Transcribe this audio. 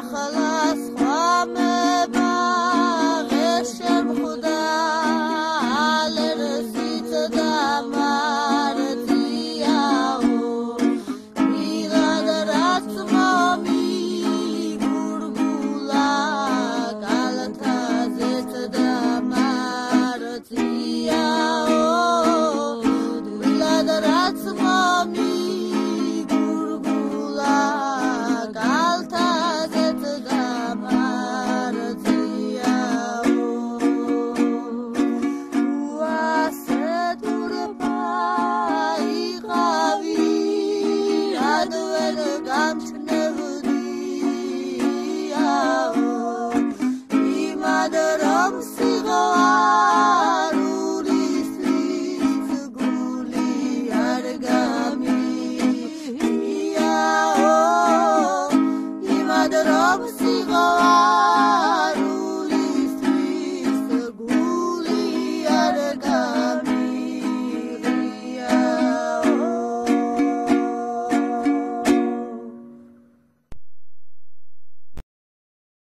喝了。